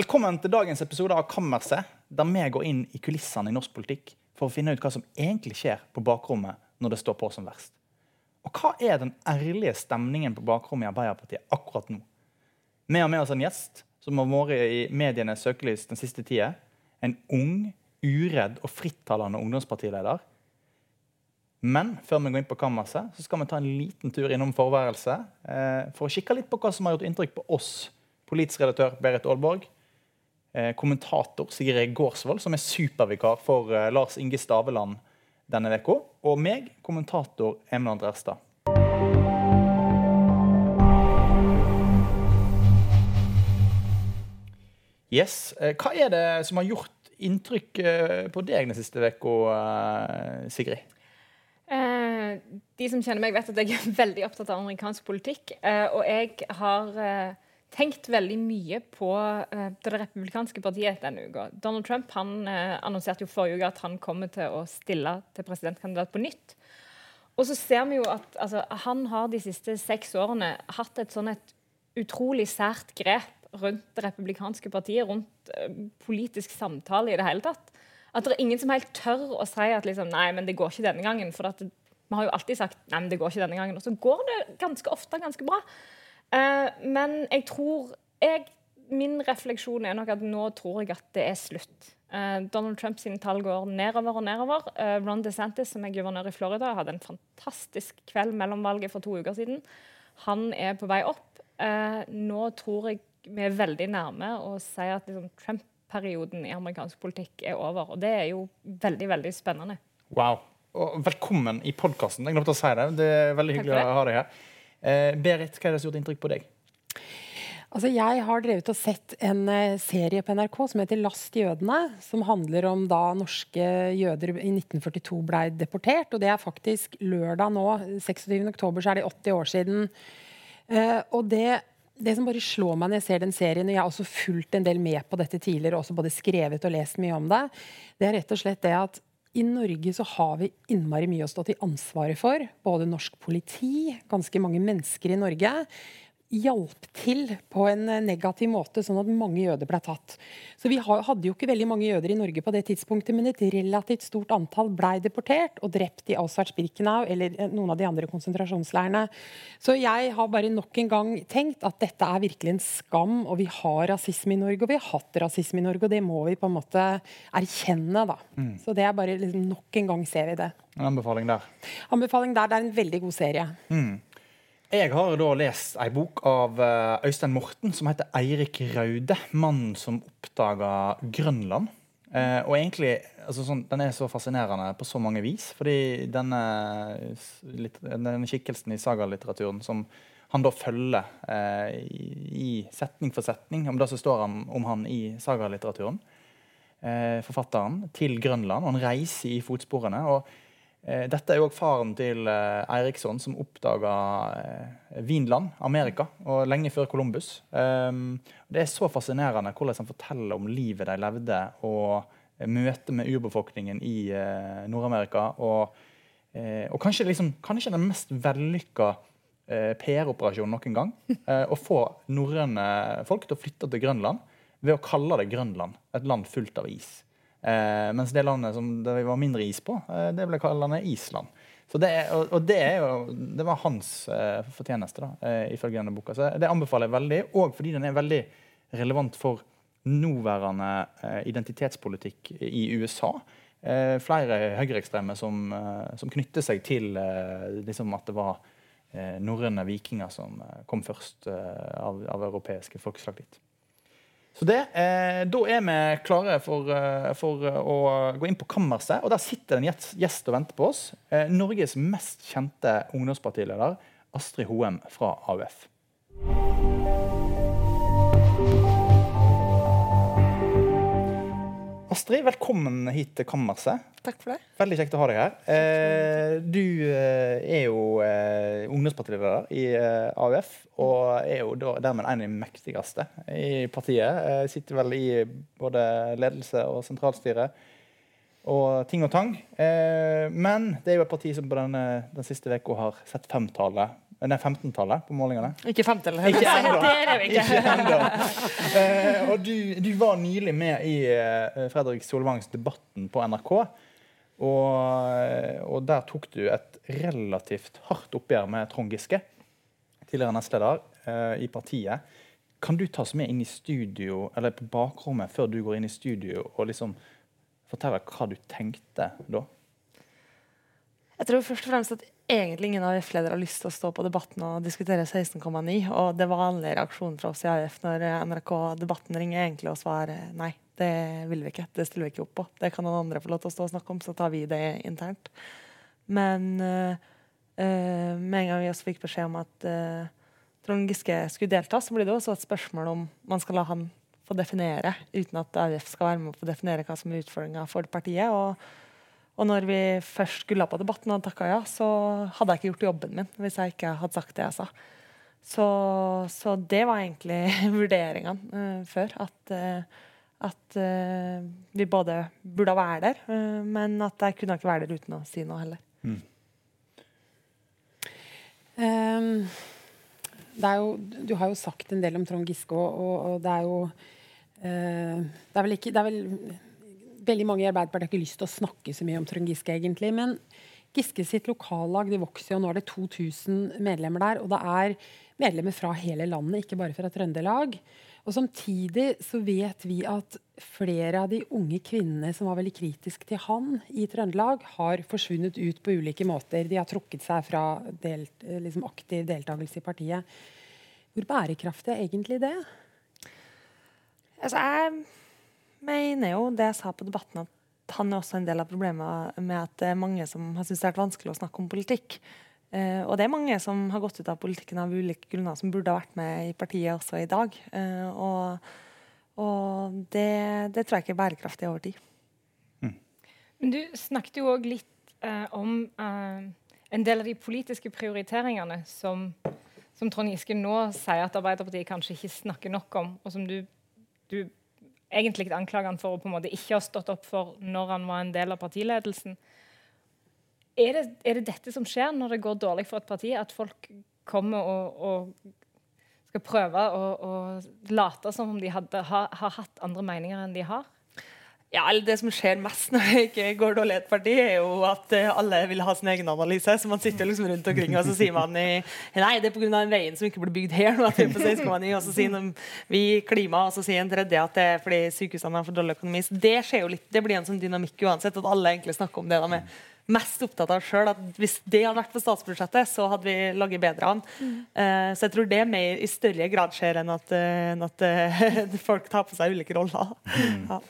Velkommen til dagens episode av Kammerset, der vi går inn i kulissene i norsk politikk for å finne ut hva som egentlig skjer på bakrommet når det står på som verst. Og hva er den ærlige stemningen på bakrommet i Arbeiderpartiet akkurat nå? Vi har med oss en gjest som har vært i medienes søkelys den siste tida. En ung, uredd og frittalende ungdomspartileder. Men før vi går inn på kammerset, så skal vi ta en liten tur innom forværelset eh, for å kikke litt på hva som har gjort inntrykk på oss. Politisk redaktør Berit Aalborg. Eh, kommentator Sigrid Gårdsvold, som er supervikar for eh, Lars Inge Staveland denne uka. Og meg, kommentator Emil Andrestad. Yes. Eh, hva er det som har gjort inntrykk på deg den siste uka, Sigrid? De som kjenner meg, vet at jeg er veldig opptatt av amerikansk politikk. Og jeg har tenkt veldig mye på det republikanske partiet denne uka. Donald Trump han annonserte jo forrige uke at han kommer til å stille til presidentkandidat på nytt. Og så ser vi jo at altså, han har de siste seks årene hatt et sånn et utrolig sært grep rundt det republikanske partiet, rundt uh, politisk samtale i det hele tatt. At det er ingen som helt tør å si at liksom, nei, men det går ikke denne gangen. For vi har jo alltid sagt nei, men det går ikke denne gangen. Og så går det ganske ofte ganske bra. Uh, men jeg tror jeg, Min refleksjon er nok at nå tror jeg at det er slutt. Uh, Donald Trumps tall går nedover og nedover. Uh, Ron DeSantis, som er guvernør i Florida, hadde en fantastisk kveld mellom valget for to uker siden. Han er på vei opp. nå tror jeg vi er veldig nærme å si at liksom, Trump-perioden i amerikansk politikk er over. Og det er jo veldig, veldig spennende. Wow. Og velkommen i podkasten. Jeg glemte å si det. Det er veldig hyggelig å ha deg her. Eh, Berit, hva er det som har gjort inntrykk på deg? Altså, jeg har drevet og sett en uh, serie på NRK som heter 'Last jødene'. Som handler om da norske jøder i 1942 ble deportert. Og det er faktisk lørdag nå, 26.10, så er det 80 år siden. Uh, og det det som bare slår meg når jeg ser den serien, og jeg har også fulgt en del med på dette tidligere, og også både skrevet og lest mye om det, det er rett og slett det at i Norge så har vi innmari mye å stå til ansvaret for. Både norsk politi, ganske mange mennesker i Norge hjalp til på en eh, negativ måte, sånn at mange jøder ble tatt. Så Vi hadde jo ikke veldig mange jøder i Norge på det tidspunktet, men et relativt stort antall ble deportert og drept i Auschwitz-Birkenau eller eh, noen av de andre konsentrasjonsleirene. Så jeg har bare nok en gang tenkt at dette er virkelig en skam, og vi har rasisme i Norge, og vi har hatt rasisme i Norge, og det må vi på en måte erkjenne. da. Mm. Så det er bare liksom, nok en gang ser vi det. En anbefaling der? Anbefaling der, Det er en veldig god serie. Mm. Jeg har da lest ei bok av eh, Øystein Morten som heter 'Eirik Raude'. Mannen som oppdaga Grønland. Eh, og egentlig, altså sånn, Den er så fascinerende på så mange vis. Fordi denne, denne skikkelsen i sagalitteraturen som han da følger eh, i, setning for setning om det som står om, om han i sagalitteraturen, eh, forfatteren, til Grønland. og Han reiser i fotsporene. og dette er jo faren til eh, Eiriksson, som oppdaga eh, Vinland, Amerika, og lenge før Columbus. Det er så fascinerende hvordan han forteller om livet de levde, og møtet med urbefolkningen i Nord-Amerika. Og, og, kanskje, liksom, kanskje den mest vellykka PR-operasjonen noen gang. Å få norrøne folk til å flytte til Grønland ved å kalle det Grønland, et land fullt av is. Eh, mens det landet som det var mindre is på, eh, det ble kalt landet Island. Det og, og det, jo, det, var hans eh, fortjeneste, da, eh, ifølge denne boka. Så det anbefaler jeg veldig, òg fordi den er veldig relevant for nåværende eh, identitetspolitikk i USA. Eh, flere høyreekstreme som, som knytter seg til liksom at det var norrøne vikinger som kom først av, av europeiske folkeslag dit. Så det, eh, Da er vi klare for, eh, for, eh, å gå inn på kammerset. og Der sitter en gjest og venter på oss. Eh, Norges mest kjente ungdomspartileder, Astrid Hoem fra AUF. Astrid, velkommen hit til kammerset. Takk for det. Veldig kjekt å ha deg her. Eh, du eh, er jo eh, ungdomspartileder i eh, AUF, og er jo dermed en av de mektigste i partiet. Eh, sitter vel i både ledelse og sentralstyre og ting og tang. Eh, men det er jo et parti som på denne, den siste uka har sett femtallet Nei, 15-tallet på målingene. Ikke 50 eller Ikke ennå. Eh, og du, du var nylig med i uh, Fredrik Solvangs Debatten på NRK. Og, eh, og der tok du et relativt hardt oppgjør med Trond Giske, tidligere nestleder uh, i partiet. Kan du ta oss med inn i studio, eller på bakrommet før du går inn i studio, og liksom fortelle hva du tenkte da? Jeg tror først og fremst at egentlig ingen AUF-ledere har lyst til å stå på Debatten og diskutere 16,9. Og det vanlige reaksjonen fra oss i AUF når NRK Debatten ringer, egentlig å svare nei. Det vil vi ikke. Det stiller vi ikke opp på. Det kan noen andre få lov til å stå og snakke om, så tar vi det internt. Men uh, med en gang vi også fikk beskjed om at uh, Trond Giske skulle delta, så blir det også et spørsmål om man skal la han få definere, uten at AUF skal være med på å definere hva som er utfordringa for partiet. og og når vi først skulle på Debatten og takka ja, så hadde jeg ikke gjort jobben min hvis jeg ikke hadde sagt det jeg sa. Så, så det var egentlig vurderingene uh, før. At, uh, at uh, vi både burde være der, men at jeg kunne ikke være der uten å si noe heller. Mm. Um, jo, du har jo sagt en del om Trond Giske, og, og det er jo det er vel ikke det er vel veldig mange i Arbeiderpartiet har ikke lyst til å snakke så mye om Trond Giske, egentlig. Men Giske sitt lokallag de vokser jo, nå er det 2000 medlemmer der. Og det er medlemmer fra hele landet, ikke bare fra Trøndelag. Og Samtidig så vet vi at flere av de unge kvinnene som var veldig kritiske til han i Trøndelag, har forsvunnet ut på ulike måter. De har trukket seg fra delt, liksom aktiv deltakelse i partiet. Hvor bærekraftig er egentlig det? Altså, jeg mener jo det jeg sa på debatten, at han er også en del av problemet med at det er mange som har syntes det har vært vanskelig å snakke om politikk. Uh, og det er mange som har gått ut av politikken av ulike grunner, som burde ha vært med i partiet også i dag. Uh, og, og det, det, tror jeg ikke er bærekraftig over tid. Mm. Men du snakket jo òg litt uh, om en del av de politiske prioriteringene som, som Trond Giske nå sier at Arbeiderpartiet kanskje ikke snakker nok om, og som du, du egentlig anklager han for å på en måte ikke ha stått opp for når han var en del av partiledelsen. Er det, er det dette som skjer når det går dårlig for et parti, at folk kommer og, og skal prøve å, late som om de hadde, ha, har hatt andre meninger enn de har? Ja, eller Det som skjer mest når det ikke går dårlig i et parti, er jo at uh, alle vil ha sin egen analyse. Så man sitter liksom rundt omkring og så sier man i, nei, det er pga. den veien som ikke blir bygd her. Nå, at er på 16,9, og så sier de, vi klima, og så sier en tredje at det er fordi sykehusene har for dårlig økonomi. Så det skjer jo litt, det blir en sånn dynamikk uansett, at alle egentlig snakker om det de er mest opptatt av sjøl. Hvis det hadde vært på statsbudsjettet, så hadde vi laget bedre an. Mm. Uh, så jeg tror det mer i større grad skjer enn at, uh, enn at folk tar på seg ulike roller. Mm. Ja.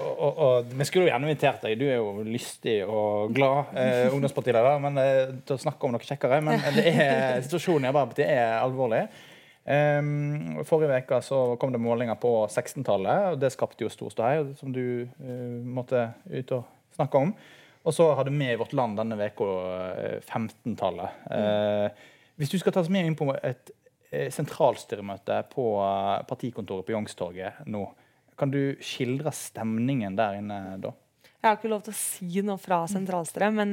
Og, og, og, Vi skulle jo gjerne invitert deg. Du er jo lystig og glad eh, ungdomspartileder. Men eh, til å snakke om noe kjekkere. Men er, situasjonen i Arbeiderpartiet er alvorlig. Um, forrige uke så kom det målinger på 16-tallet, og det skapte jo stor ståhei, som du uh, måtte ut og snakke om. Og så hadde vi i Vårt Land denne uka uh, 15-tallet. Uh, hvis du skal ta oss med inn på et sentralstyremøte på partikontoret på Youngstorget nå, kan du skildre stemningen der inne da? Jeg har ikke lov til å si noe fra Sentralstrøm, men,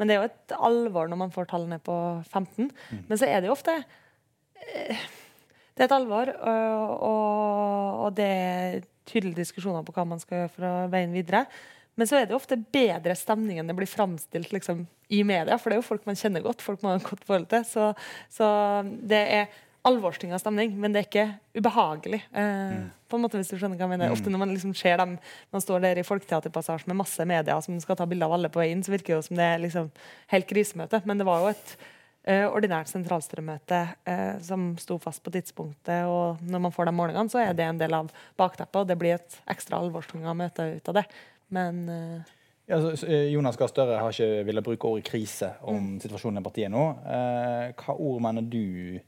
men, det er jo et alvor når man får tallene på 15. Mm. Men så er det jo ofte eh, Det er et alvor, og, og, og, det er tydelige diskusjoner på hva man skal gjøre for å veien videre. Men så er det jo ofte bedre stemning enn det blir framstilt liksom, i media. For det er jo folk man kjenner godt, folk man har godt forhold til. Så, så det er alvorstynga stemning, men det er ikke ubehagelig. Eh, mm. på en måte hvis du skjønner hva jeg mener. Mm. Ofte når man liksom ser dem man står der i Folketeaterpassasjen med masse media som skal ta bilde av alle på vei inn, så virker det jo som det er liksom helt krisemøte. Men det var jo et eh, ordinært sentralstyremøte eh, som sto fast på tidspunktet. Og når man får de målingene, så er det en del av bakteppet, og det blir et ekstra alvorstynga møte ut av det. Men eh, ja, eh, Jonas Gahr Støre har ikke villet bruke ordet krise om mm. situasjonen i partiet nå. Eh, hva ord mener du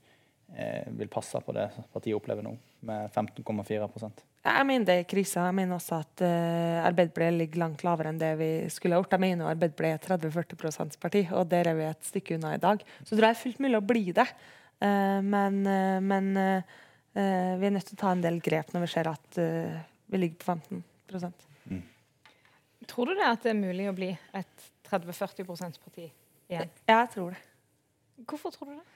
vil passe på det partiet opplever nå, med 15,4% Jeg mener det er krise. Jeg mener også at uh, Arbeiderpartiet ligger langt lavere enn det vi skulle ha gjort. Jeg mener Arbeiderpartiet er 30-40 parti, og der er vi et stykke unna i dag. Så tror jeg det er fullt mulig å bli det. Uh, men, uh, men vi er nødt til å ta en del grep når vi ser at vi ligger på 15 mm. Tror du det at det er mulig å bli et 30-40 parti igjen? Ja, jeg tror det. Hvorfor tror du det?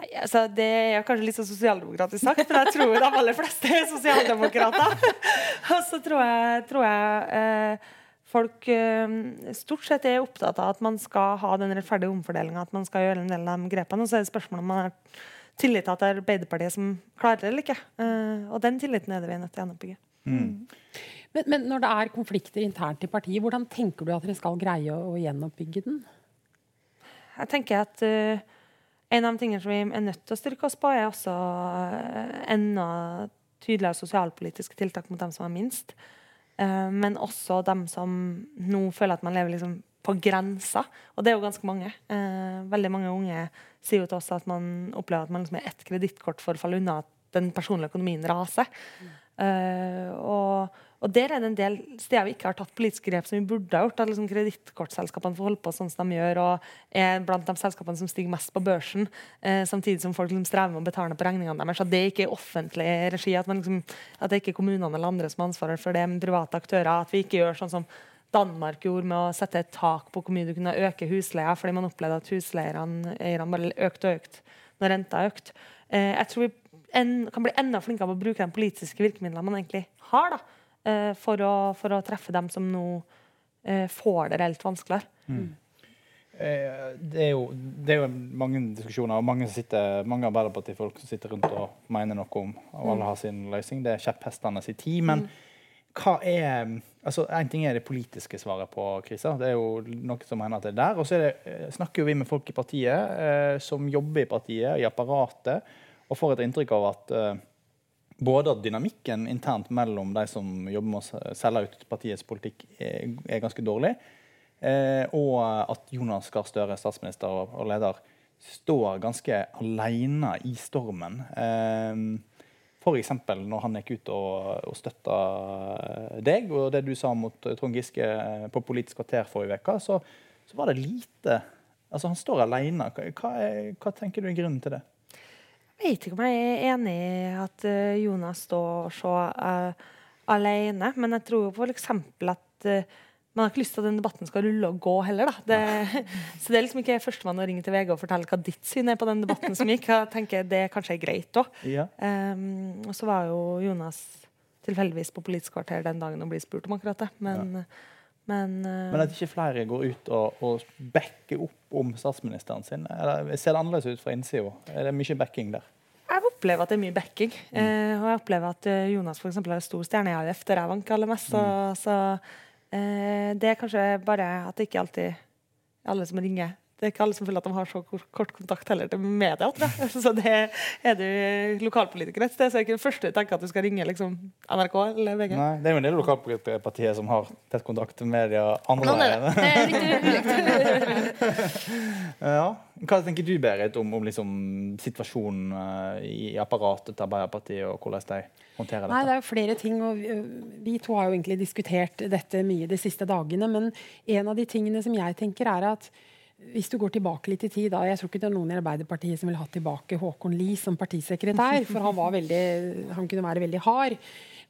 Altså, det er kanskje litt så sosialdemokratisk sagt, men jeg tror de aller fleste er sosialdemokrater. Og så tror jeg, tror jeg eh, folk eh, stort sett er opptatt av at man skal ha den rettferdige omfordelinga, at man skal gjøre en del av de grepene. Og så er det spørsmålet om man har tillit til at det er Arbeiderpartiet som klarer det eller ikke. Eh, og den tilliten er det vi er nødt til å gjenoppbygge. Mm. Men, men, når det er konflikter internt i partiet, hvordan tenker du at dere skal greie å, å gjenoppbygge den? Jeg tenker at uh, en av de tingene som vi er nødt til å styrke oss på, er også uh, enda tydeligere sosialpolitiske tiltak mot dem som har minst. Uh, men også dem som nå føler at man lever liksom på grensa. Og det er jo ganske mange. veldig mange unge sier jo til oss at man opplever at man liksom er ett kredittkort for å falle unna at den personlige økonomien raser. Mm. og og der er det en del steder vi ikke har tatt politiske grep som vi burde ha gjort. At liksom Kredittkortselskapene får holde på sånn som de gjør, og er blant de selskapene som stiger mest på børsen. Eh, samtidig som folk liksom strever med å betale på regningene deres. At det ikke er offentlig regi. At, liksom, at, det ikke er kommunene eller andre som har ansvaret for det, men private aktører. At vi ikke gjør sånn som Danmark gjorde med å sette et tak på hvor mye du kunne øke husleia, fordi man opplevde at husleierne bare økte og økte når renta økte. Eh, jeg tror vi en, kan bli enda flinkere på å bruke de politiske virkemidlene man egentlig har. da for, å, for, å, treffe dem som nå eh, får det reelt vanskeligere. Mm. Eh, det, er jo, det, er jo, mange diskusjoner og mange, sitter, mange Arbeiderparti-folk som sitter rundt og mener noe om, og alle mm. har sin løsning. Det er kjepphestene sin tid. Men mm. hva er altså Én ting er det politiske svaret på krisa. Det er jo noe som hender at det er der. Og så snakker jo vi med folk i partiet eh, som jobber i partiet, i apparatet, og får et inntrykk av at eh, både at dynamikken internt mellom de som jobber med å selge ut partiets politikk, er, er ganske dårlig, eh, og at Jonas Gahr Støre, statsminister og, og, leder, står ganske alene i stormen. Eh, F.eks. når han gikk ut og, og støtta deg og det du sa mot Trond Giske på Politisk kvarter forrige uke, så, så, var det lite Altså, han står alene. Hva, hva, hva tenker du er grunnen til det? Jeg vet ikke om jeg er enig i at uh, Jonas står så uh, alene, men jeg tror f.eks. at uh, man har ikke lyst til at den debatten skal rulle og gå heller. Det, så det er liksom ikke førstemann å ringe til VG og fortelle hva ditt syn er på den debatten som gikk. Jeg tenker Det kanskje er greit òg. Ja. Um, og så var jo Jonas tilfeldigvis på Politisk kvarter den dagen og ble spurt om akkurat det. Men, ja. Men, uh, men, at ikke flere går ut og, og backer opp om statsministeren sin? Eller ser det annerledes ut fra innsida? Er det mye backing der? Jeg opplever at det er mye backing. Mm. Uh, og jeg opplever at uh, Jonas for eksempel, er stor stjerne i AUF, der jeg vanker aller mest. Så, mm. så uh, det er kanskje bare at det ikke alltid alle som ringer det er ikke alle som føler at de har så kort kontakt heller til media. tror jeg. Så det er du lokalpolitiker et sted, så er ikke det første du tenker at du skal ringe liksom, NRK eller VG. Nei, Det er jo en del lokalpartier som har tett kontakt til media andre veien. ja. Hva tenker du, Berit, om, om liksom, situasjonen uh, i apparatet til Arbeiderpartiet, og hvordan de håndterer dette? Nei, Det er jo flere ting. og vi, vi to har jo egentlig diskutert dette mye de siste dagene. Men en av de tingene som jeg tenker, er at hvis du går tilbake litt i tid da, Jeg tror ikke det er noen i Arbeiderpartiet som vil ha tilbake Håkon Lie som partisekretær. For han, var veldig, han kunne være veldig hard.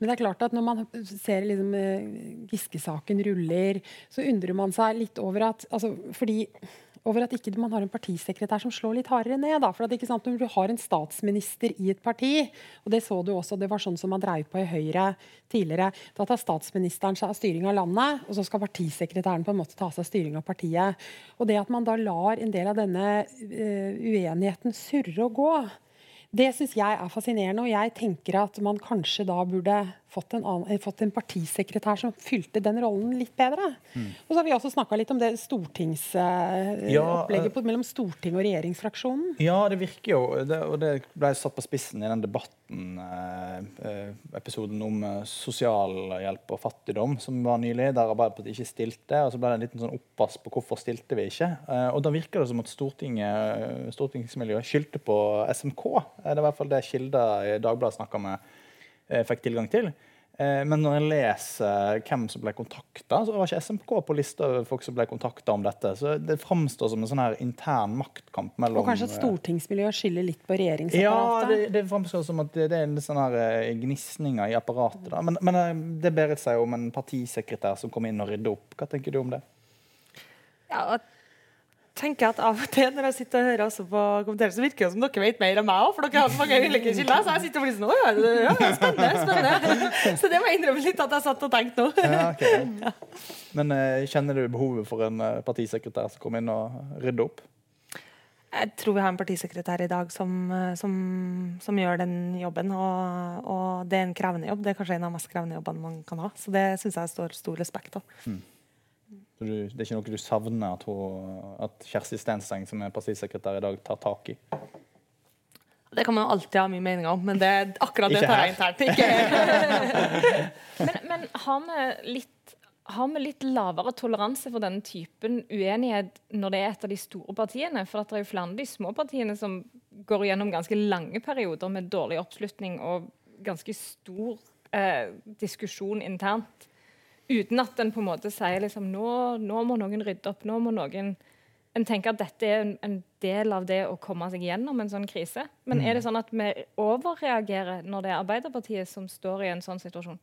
Men det er klart at når man ser liksom, eh, Giske-saken ruller, så undrer man seg litt over at altså, Fordi over at ikke man har en partisekretær som slår litt hardere ned. Da. For at, ikke sant, Når du har en statsminister i et parti, og det så du også, det var sånn som man dreiv på i Høyre tidligere, da tar statsministeren seg av styring av landet, og så skal partisekretæren på en måte ta seg av styring av partiet. Og det at man da lar en del av denne uh, uenigheten surre og gå, det syns jeg er fascinerende, og jeg tenker at man kanskje da burde fått en, annen, eh, fått en, partisekretær som fylte den rollen litt bedre. Mm. Og så har vi også snakka litt om det stortingsopplegget ja, uh, mellom storting og regjeringsfraksjonen. Ja, det virker jo, det, og det ble satt på spissen i den debatten, uh, episoden om sosialhjelp og fattigdom som var nylig, der Arbeiderpartiet ikke stilte. og Så ble det en liten sånn oppvask på hvorfor stilte vi ikke. og Da virker det som at Stortinget, stortingsmiljøet skyldte på SMK. Det er i hvert fall det kilder i Dagbladet snakka med Eh, fikk tilgang til. Eh, men når jeg leser hvem som ble kontakta, så var ikke SMK på lista over folk som ble kontakta om dette. Så det framstår som en sånn her intern maktkamp mellom Og kanskje at stortingsmiljøet skylder litt på regjeringsapparatet? Ja, det, det framstår som at det, det er en sånn her eh, gnisninger i apparatet. Da. Men, men det beret seg om en partisekretær som kom inn og rydde opp. Hva tenker du om det? Ja, tenker at av og til når jeg sitter og hører også på kommentarer, så virker det som dere vet mer enn meg òg, for dere har så mange ulike kilder. Så jeg sitter og blir sånn Å ja, ja, spennende, spennende. Så det må jeg innrømme litt at jeg satt og tenkte nå. Ja, ok. Men eh, kjenner du behovet for en eh, partisekretær som kommer inn og rydder opp? Jeg tror vi har en partisekretær i dag som, eh, som, som gjør den jobben. Og, og det er en krevende jobb. Det er kanskje en av de mest krevende jobbene man kan ha. Så det syns jeg står stor respekt av. Så du, det er ikke noe du savner at, hun, at Kjersti Stenseng, som er partisekretær i dag, tar tak i? Det kan man alltid ha mye meninger om, men det, akkurat det tar jeg internt. Ikke Men, men har, vi litt, har vi litt lavere toleranse for denne typen uenighet når det er et av de store partiene? For at det er jo flere av de små partiene som går gjennom ganske lange perioder med dårlig oppslutning og ganske stor eh, diskusjon internt. Uten at en på en måte sier liksom nå, nå må noen rydde opp. nå må noen en tenker at dette er en, en del av det å komme seg gjennom en sånn krise. Men er det sånn at vi overreagerer når det er Arbeiderpartiet som står i en sånn situasjon?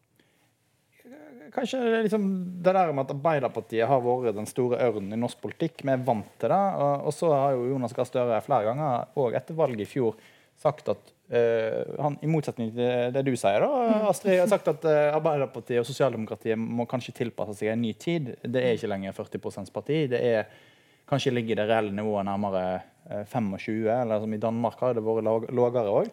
Kanskje liksom det der med at Arbeiderpartiet har vært den store ørnen i norsk politikk. Vi er vant til det. Og, så har jo Jonas Gahr Støre flere ganger, og etter valget i fjor, sagt at han, I motsetning til det du sier, da, Astrid, har sagt at eh, Arbeiderpartiet og sosialdemokratiet må kanskje tilpasse seg en ny tid. Det er ikke lenger 40% parti. Det er kanskje ligger det reelle nivået nærmere eh, 25, eller som i Danmark har det vært lavere òg.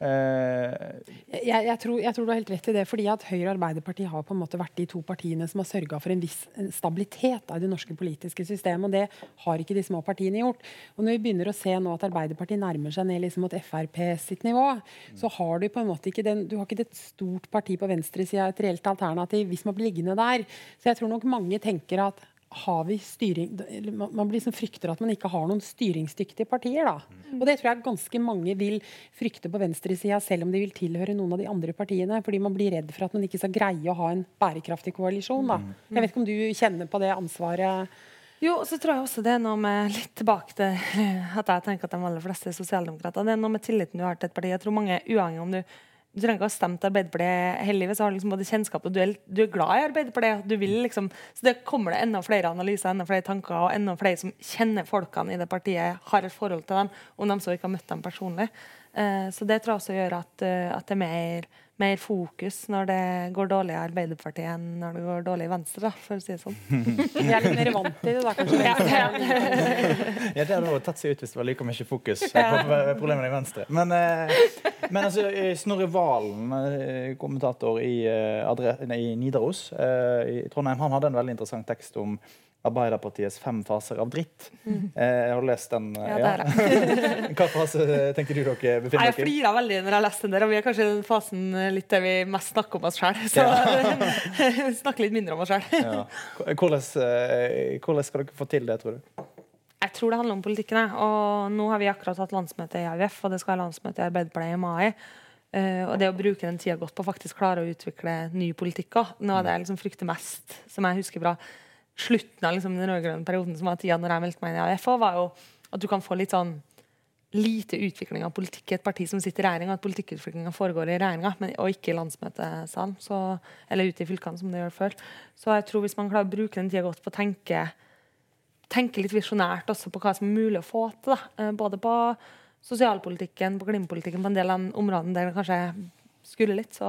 Jeg, jeg, tror, jeg tror du har helt rett i det. fordi at Høyre og Arbeiderpartiet har på en måte vært de to partiene som har sørga for en viss stabilitet av det norske politiske systemet. og Det har ikke de små partiene gjort. Og Når vi begynner å se nå at Arbeiderpartiet nærmer seg ned liksom mot Frp sitt nivå, så har du på en måte ikke den, du har ikke et stort parti på venstresida, et reelt alternativ, hvis man blir liggende der. Så jeg tror nok mange tenker at har vi styring man man blir liksom frykter at man ikke har noen styringsdyktige partier. da. Og det tror jeg ganske mange vil frykte på venstresida, selv om de vil tilhøre noen av de andre partiene. Fordi man blir redd for at man ikke skal greie å ha en bærekraftig koalisjon. da. Jeg vet ikke om du kjenner på det ansvaret? Jo, og så tror jeg også det er noe med litt tilbake til at jeg tenker at de aller fleste er sosialdemokrater. Det er noe med tilliten du har til et parti. Jeg tror mange, uavhengig om du du trenger ikke ha stemt Arbeiderpartiet hele livet, så har du liksom både kjennskap og du er, du er glad i Arbeiderpartiet. Du vil liksom, så det kommer det enda flere analyser, enda flere tanker og enda flere som kjenner folkene i det partiet, har et forhold til dem, om de så ikke har møtt dem personlig. Uh, så det tror jeg også gjør at, uh, at det er mer, mer fokus når det går dårlig i Arbeiderpartiet enn når det går dårlig i Venstre, da, for å si det sånn. Vi er litt mer vant til det, da, kanskje. Ja, det hadde tatt seg ut hvis det var like mye fokus på problemene i Venstre. Men, eh, men altså, eh, Snorre Valen, eh, kommentator i, eh, Adre nei, i Nidaros eh, i Trondheim, han hadde en veldig interessant tekst om Arbeiderpartiets fem faser av dritt. Jeg har lest den? Ja, Ja, Hva fase tenker du dere befinner dere i? Jeg flirer veldig når jeg leser den der, og vi er kanskje i den fasen litt der vi mest snakker om oss sjøl. Så snakker litt mindre om oss sjøl. Ja. Hvordan, eh, hvordan skal dere få til det, tror du? Jeg tror det handler om politikken. jeg. Og nå har vi akkurat hatt landsmøte i AUF, og det skal være landsmøte i Arbeiderpartiet i mai. Eh, og det å bruke den tida godt på å faktisk klare å utvikle ny politikk òg. Noe av det jeg liksom frykter mest, som jeg husker fra slutten av liksom den rød-grønne perioden, som var tida når jeg meldte meg inn i AUF, var jo at du kan få litt sånn lite utvikling av politikk i et parti som sitter i regjering, at politikkutviklinga foregår i regjeringa, og ikke i landsmøtesalen. Så, eller ute i fylkene, som det gjør før. Så jeg tror hvis man klarer å bruke den tida godt på å tenke tenke litt visjonært også på hva som er mulig å få til. Da. Eh, Både på sosialpolitikken, på klimapolitikken, på en del av de områdene der det kanskje skulle litt. Så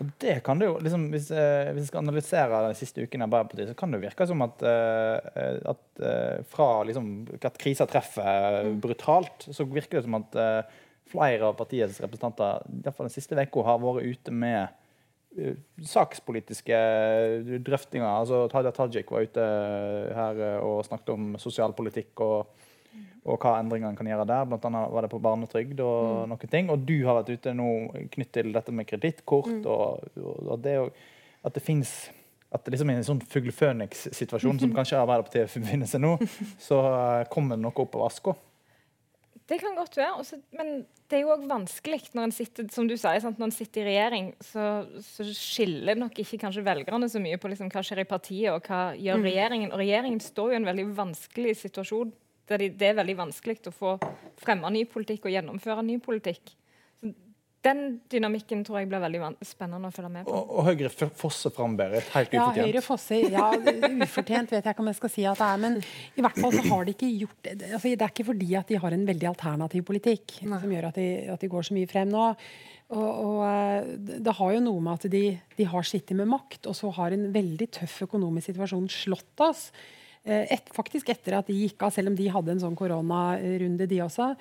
Og det kan det jo, liksom, hvis, eh, hvis jeg skal analysere de siste ukene i Arbeiderpartiet, så kan det jo virke som at, eh, at eh, fra liksom, at krisa treffer brutalt, så virker det som at eh, flere av partiets representanter i hvert fall den siste uka har vært ute med eh, sakspolitiske drøftinger. altså Tadja Tajik var ute her eh, og snakket om sosialpolitikk og, og hva endringene kan gjøre der. Blant annet var det på barnetrygd og noen ting. Og du har vært ute nå knyttet til dette med kredittkort mm. og, og det å- at det fins at det liksom er en sånn fugle føniks-situasjon, som kanskje Arbeiderpartiet befinner seg nå, så eh, kommer det noe opp av aska. Det kan godt være. Også, men det er jo òg vanskelig når en sitter som du sier, sant? når en sitter i regjering, så, så skiller nok ikke kanskje velgerne så mye på liksom, hva skjer i partiet og hva gjør regjeringen. Og regjeringen står jo i en veldig vanskelig situasjon der de, det er veldig vanskelig å få fremma ny politikk og gjennomføre ny politikk. Så den dynamikken tror jeg blir veldig spennende å følge med på. Og, og Høyre fosser fram, Berit. Helt ufortjent. Ja. Høyre fosser. Ja, ufortjent vet jeg ikke om jeg skal si at det er. Men i hvert fall så har de ikke gjort det. Altså, det er ikke fordi at de har en veldig alternativ politikk som gjør at de, at de går så mye frem nå. Og, og eh, det det har jo noe med at de, de har sittet med makt, og så har en veldig tøff økonomisk situasjon slått oss. Eh, Et, faktisk etter at de gikk av, selv om de hadde en sånn koronarunde, de også.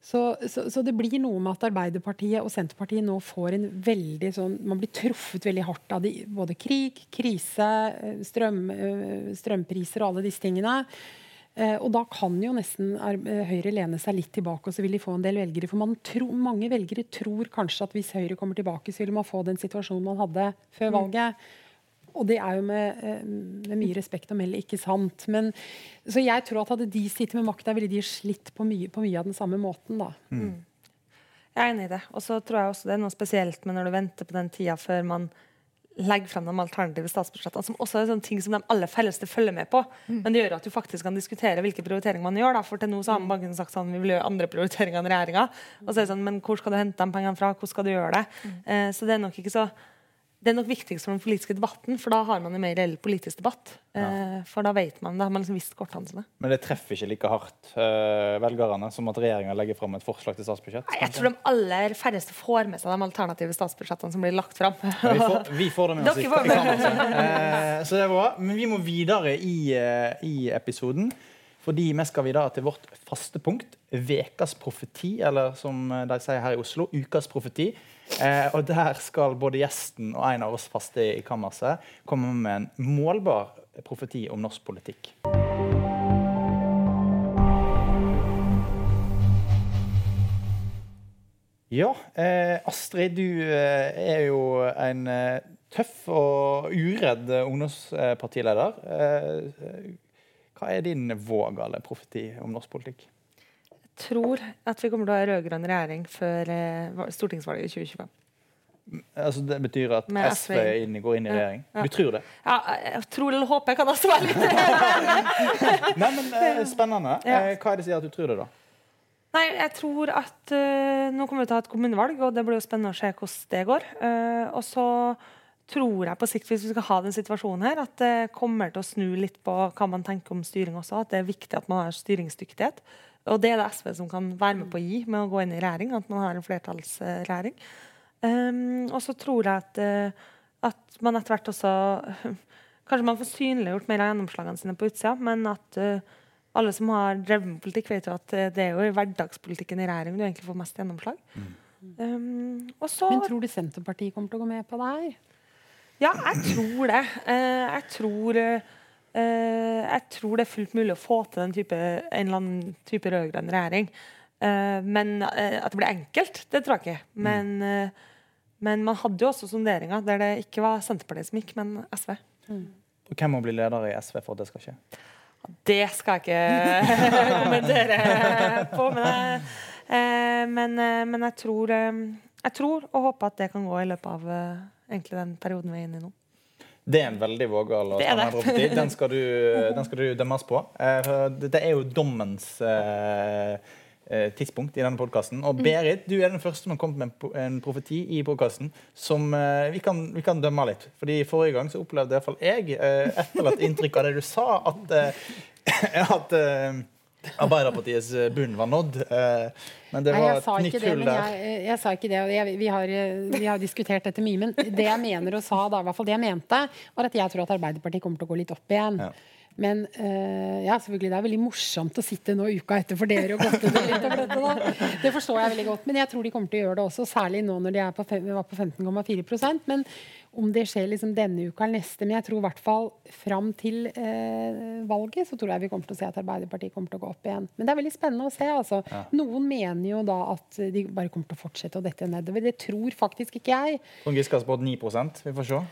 Så, så, så det blir noe med at Arbeiderpartiet og Senterpartiet nå får en veldig sånn Man blir truffet veldig hardt av de, både krig, krise, eh, strøm, eh, strømpriser og alle disse tingene. Og da kan jo nesten Høyre lene seg litt tilbake, og så vil de få en del velgere. For man tro, mange velgere tror kanskje at hvis Høyre kommer tilbake, så vil man få den situasjonen man hadde før valget. Og det er jo med, eh, med mye respekt å melde ikke sant. Men, så jeg tror at hadde de sittet med makta, ville de slitt på mye, på mye av den samme måten. da. Jeg er enig i det. Og så tror jeg også det er noe spesielt med når du venter på den tida før man legger frem de alternative statsbudsjettene, som også er sånne ting som de aller færreste følger med på. Men det gjør at du faktisk kan diskutere hvilke prioriteringer man gjør. Da. For til nå så har banken sagt sånn, vi vil gjøre andre prioriteringer enn regjeringa. Og så er det sånn, men hvor skal du hente de pengene fra? Hvordan skal du gjøre det? Eh, så det er nok ikke så det er nok viktigst for den politiske debatten, for da har man en mer reell politisk debatt. Ja. for da vet man, da har man liksom visst kortene sine. Men det treffer ikke like hardt uh, velgerne som at regjeringa legger fram et forslag til statsbudsjett. Nei, Jeg tror de aller færreste får med seg de alternative statsbudsjettene som blir lagt fram. Ja, Vi får, vi får det med oss. i- Dere får i kammerset. Eh, så det er bra. Men vi må videre i, uh, i episoden. Fordi vi skal videre til vårt faste punkt, Vekas profeti, eller som de sier her i Oslo, Ukas profeti. Eh, og der skal både gjesten og en av oss faste i kammerset komme med en målbar profeti om norsk politikk. Ja, eh, Astrid, du eh, er jo en eh, tøff og uredd eh, ungdomspartileder. Hva er din vågale profeti om norsk politikk? Jeg tror at vi kommer til å ha rød-grønn regjering før eh, stortingsvalget i 2025. Altså, det betyr at Med SV SV. inn, går inn i regjering? ja. Du tror det? Ja, jeg tror eller håper Jeg kan også være litt Nei, men eh, Spennende. Ja. Eh, hva er det som gjør at du tror det, da? Nei, jeg tror at uh, Nå kommer vi til å ha et kommunevalg, og det blir jo spennende å se hvordan det går. Uh, og så tror jeg på sikt, hvis vi skal ha den situasjonen her, at det kommer til å snu litt på hva man tenker om styring også. At det er viktig at man har styringsdyktighet. Og det er det SV som kan være med på å gi med å gå inn i regjering. At man har en flertallsregjering. Um, og så tror jeg at, eh, at man etter hvert også Kanskje man får synliggjort mer av gjennomslagene sine på utsida, men at uh, alle som har drevet med politikk, vet jo at eh, det er jo i hverdagspolitikken i regjering du egentlig får mest gjennomslag. Um, og så Men tror du Senterpartiet kommer til å gå med på det her? Ja, jeg tror det. Eh, jeg tror eh, jeg tror det er fullt mulig å få til den type, en eller annen type rød-grønn regjering. Eh, men at det blir enkelt, det tror jeg ikke. Men, eh, men man hadde jo også sonderinger der det ikke var Senterpartiet som gikk, men SV. Og hvem må bli leder i SV for at det skal skje? Det skal jeg ikke kommentere på. Men, jeg, eh, men, men jeg, tror, jeg tror og håper at det kan gå i løpet av egentlig den perioden vi er inne i nå. Det er en veldig vågal og spennende profeti. Den skal du, den skal du dømmes på. Eh, det er jo dommens eh, eh, tidspunkt i denne podkasten. Og Berit, du er den første som har kommet med en profeti i podkasten som vi, kan, vi kan dømme litt. Fordi Forrige gang så opplevde iallfall jeg, eh, etterlatt inntrykk av det du sa, at, at Arbeiderpartiets bunn var nådd. Eh, men det Nei, var jeg sa ikke det, men jeg, jeg sa ikke det. Og jeg, vi, har, eh, vi har diskutert dette mye. Men det jeg mener og sa da, i hvert fall det jeg mente, var at jeg tror at Arbeiderpartiet kommer til å gå litt opp igjen. Ja. Men eh, ja, selvfølgelig, det er veldig morsomt å sitte nå uka etter for dere og godte det litt over dette. Da. Det forstår jeg veldig godt. Men jeg tror de kommer til å gjøre det også, særlig nå når de er på, var på 15,4 Men om det skjer liksom denne uka eller neste Men jeg tror i hvert fall fram til eh, valget så tror jeg vi kommer til å se at Arbeiderpartiet kommer til å gå opp igjen. Men det er veldig spennende å se. altså. Noen mener jo da at de bare kommer til å fortsette å dette nedover. Det tror faktisk ikke jeg. Trond Giske har spådd 9% Vi får se.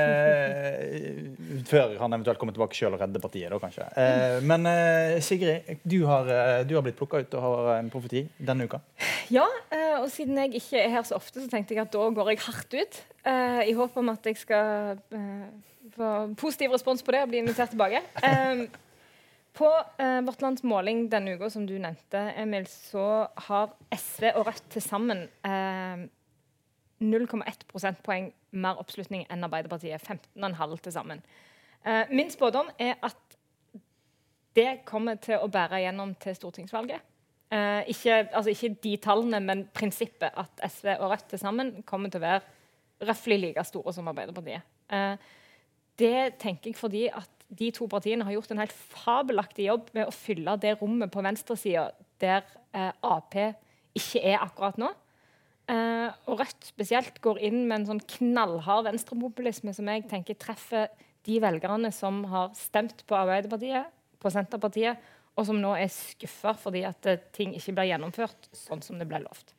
Eh, før han eventuelt kommer tilbake sjøl og redder partiet, da kanskje. Eh, men eh, Sigrid, du har, eh, du har blitt plukka ut og har en profeti denne uka. Ja, eh, og siden jeg ikke er her så ofte, så tenkte jeg at da går jeg hardt ut. eh, I håp om at jeg skal eh, få positiv respons på det og bli invitert tilbake. Eh, På eh, Vårt Lands måling denne uka, som du nevnte, Emil, så har SV og Rødt til sammen eh, 0,1 prosentpoeng mer oppslutning enn Arbeiderpartiet. 15,5 til sammen. Eh, min spådom er at det kommer til å bære gjennom til stortingsvalget. Eh, ikke, altså ikke de tallene, men prinsippet at SV og Rødt til sammen kommer til å være røftlig like store som Arbeiderpartiet. Eh, det tenker jeg fordi at de to partiene har gjort en helt fabelaktig jobb med å fylle det rommet på venstresida der eh, Ap ikke er akkurat nå. Eh, og Rødt spesielt går inn med en sånn knallhard venstrepopulisme som jeg tenker treffer de velgerne som har stemt på Arbeiderpartiet, på Senterpartiet, og som nå er skuffa fordi at ting ikke blir gjennomført sånn som det ble lovt.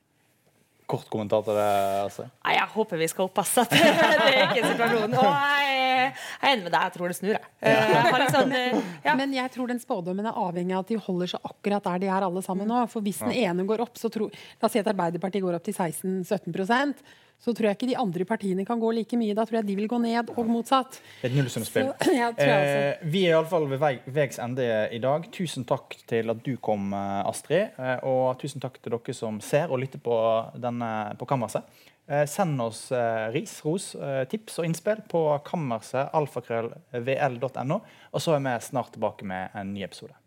Kort kommentar til det, Altså. Nei, Jeg håper vi skal opp, ass. At det er ikke situasjonen. Og jeg jeg er enig med deg. Jeg tror det snur, jeg. Eh, jeg har liksom, eh, ja. Men jeg tror den spådommen er avhengig av at de holder seg akkurat der de er alle sammen nå. For hvis den ene går opp, så tror La oss si at Arbeiderpartiet går opp til 16-17 så tror jeg ikke de andre partiene kan gå like mye. Da tror jeg de vil gå ned, og motsatt. Et nullsumspill. Ja. Eh, vi er iallfall ved vei, veis ende i dag. Tusen takk til at du kom, eh, Astrid. Eh, og tusen takk til dere som ser og lytter på, denne, på Kammerset. Eh, send oss eh, ris, ros, eh, tips og innspill på kammerset alfakrøllvl.no. Og så er vi snart tilbake med en ny episode.